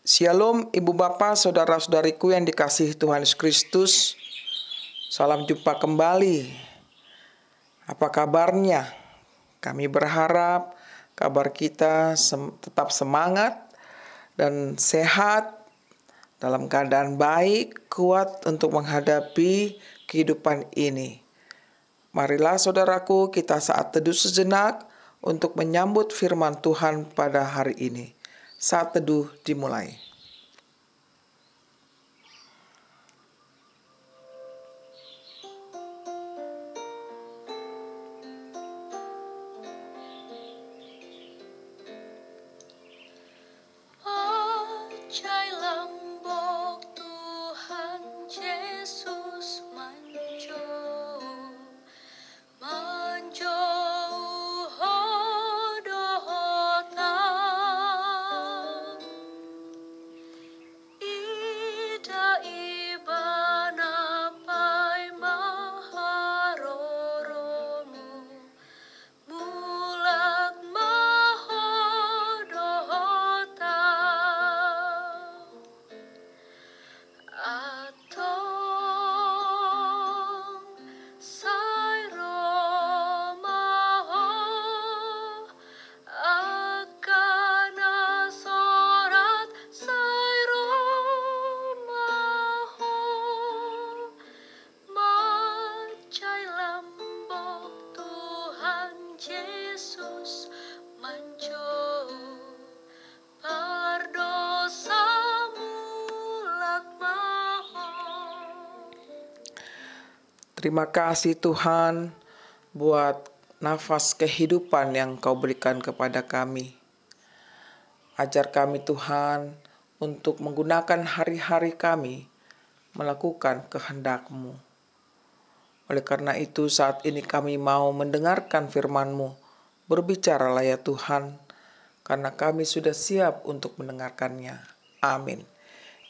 Shalom Ibu Bapak, Saudara-saudariku yang dikasihi Tuhan Yesus Kristus. Salam jumpa kembali. Apa kabarnya? Kami berharap kabar kita sem tetap semangat dan sehat dalam keadaan baik, kuat untuk menghadapi kehidupan ini. Marilah saudaraku kita saat teduh sejenak untuk menyambut firman Tuhan pada hari ini. Saat teduh dimulai. Terima kasih Tuhan buat nafas kehidupan yang kau berikan kepada kami. Ajar kami Tuhan untuk menggunakan hari-hari kami melakukan kehendak-Mu. Oleh karena itu saat ini kami mau mendengarkan firman-Mu. Berbicaralah ya Tuhan, karena kami sudah siap untuk mendengarkannya. Amin.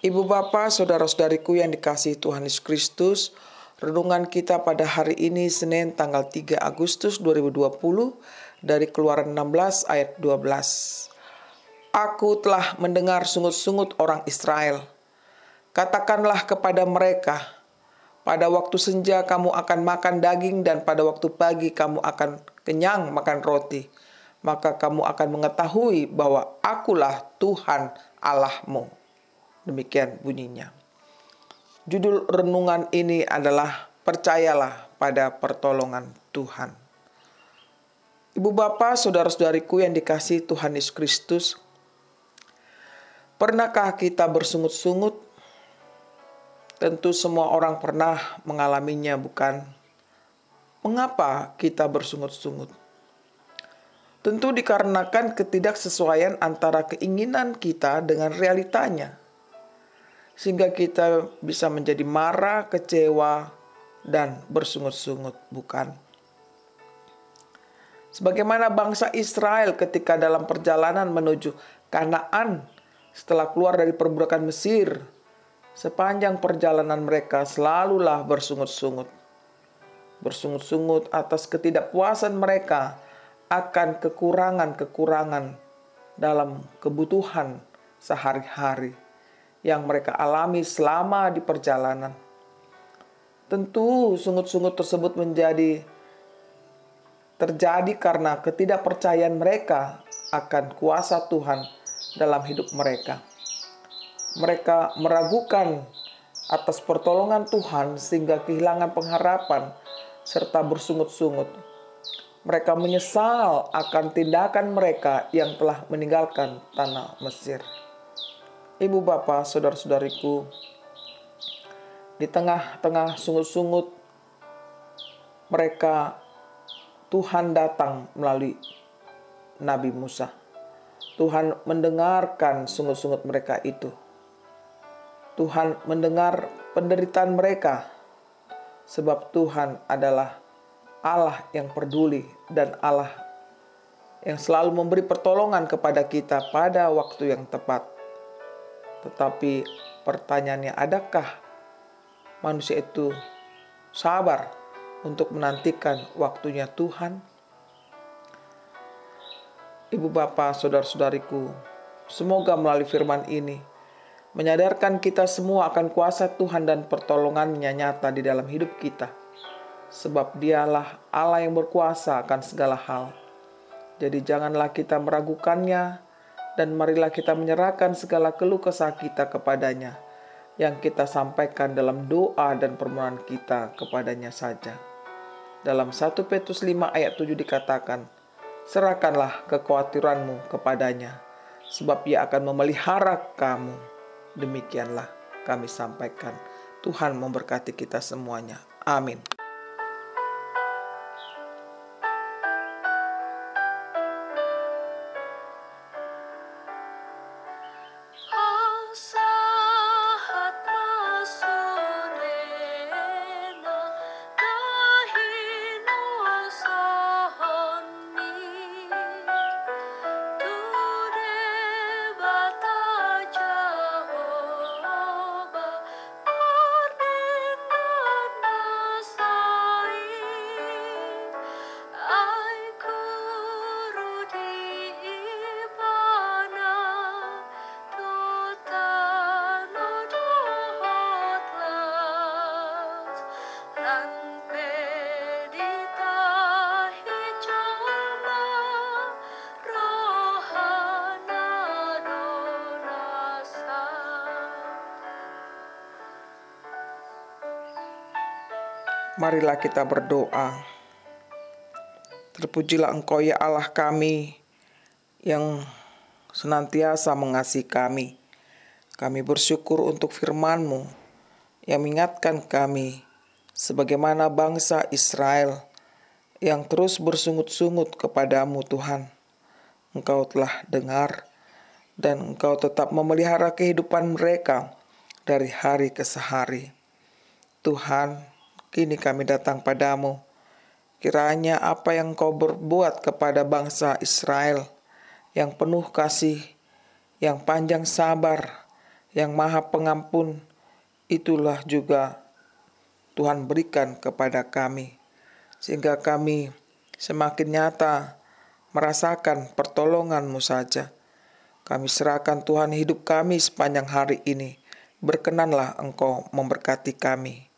Ibu bapak, saudara-saudariku yang dikasihi Tuhan Yesus Kristus, Renungan kita pada hari ini Senin tanggal 3 Agustus 2020 dari Keluaran 16 ayat 12. Aku telah mendengar sungut-sungut orang Israel. Katakanlah kepada mereka, pada waktu senja kamu akan makan daging dan pada waktu pagi kamu akan kenyang makan roti. Maka kamu akan mengetahui bahwa akulah Tuhan Allahmu. Demikian bunyinya. Judul renungan ini adalah Percayalah pada pertolongan Tuhan. Ibu bapak, saudara-saudariku yang dikasih Tuhan Yesus Kristus, pernahkah kita bersungut-sungut? Tentu semua orang pernah mengalaminya, bukan? Mengapa kita bersungut-sungut? Tentu dikarenakan ketidaksesuaian antara keinginan kita dengan realitanya sehingga kita bisa menjadi marah, kecewa, dan bersungut-sungut, bukan? Sebagaimana bangsa Israel ketika dalam perjalanan menuju Kanaan setelah keluar dari perbudakan Mesir, sepanjang perjalanan mereka selalulah bersungut-sungut. Bersungut-sungut atas ketidakpuasan mereka akan kekurangan-kekurangan dalam kebutuhan sehari-hari yang mereka alami selama di perjalanan. Tentu sungut-sungut tersebut menjadi terjadi karena ketidakpercayaan mereka akan kuasa Tuhan dalam hidup mereka. Mereka meragukan atas pertolongan Tuhan sehingga kehilangan pengharapan serta bersungut-sungut. Mereka menyesal akan tindakan mereka yang telah meninggalkan tanah Mesir ibu bapak, saudara-saudariku, di tengah-tengah sungut-sungut mereka Tuhan datang melalui Nabi Musa. Tuhan mendengarkan sungut-sungut mereka itu. Tuhan mendengar penderitaan mereka sebab Tuhan adalah Allah yang peduli dan Allah yang selalu memberi pertolongan kepada kita pada waktu yang tepat. Tetapi pertanyaannya, adakah manusia itu sabar untuk menantikan waktunya Tuhan? Ibu bapak, saudara-saudariku, semoga melalui firman ini menyadarkan kita semua akan kuasa Tuhan dan pertolongannya nyata di dalam hidup kita. Sebab dialah Allah yang berkuasa akan segala hal. Jadi janganlah kita meragukannya dan marilah kita menyerahkan segala keluh kesah kita kepadanya yang kita sampaikan dalam doa dan permohonan kita kepadanya saja. Dalam 1 Petrus 5 ayat 7 dikatakan, Serahkanlah kekhawatiranmu kepadanya, sebab ia akan memelihara kamu Demikianlah kami sampaikan. Tuhan memberkati kita semuanya. Amin. Marilah kita berdoa. Terpujilah Engkau ya Allah kami yang senantiasa mengasihi kami. Kami bersyukur untuk firman-Mu yang mengingatkan kami sebagaimana bangsa Israel yang terus bersungut-sungut kepadamu Tuhan. Engkau telah dengar dan Engkau tetap memelihara kehidupan mereka dari hari ke sehari. Tuhan, Kini kami datang padamu. Kiranya apa yang kau berbuat kepada bangsa Israel yang penuh kasih, yang panjang sabar, yang maha pengampun, itulah juga Tuhan berikan kepada kami. Sehingga kami semakin nyata merasakan pertolonganmu saja. Kami serahkan Tuhan hidup kami sepanjang hari ini. Berkenanlah Engkau memberkati kami.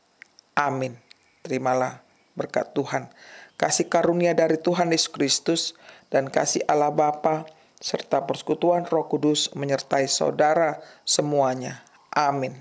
Amin. Terimalah berkat Tuhan, kasih karunia dari Tuhan Yesus Kristus dan kasih Allah Bapa serta persekutuan Roh Kudus menyertai saudara semuanya. Amin.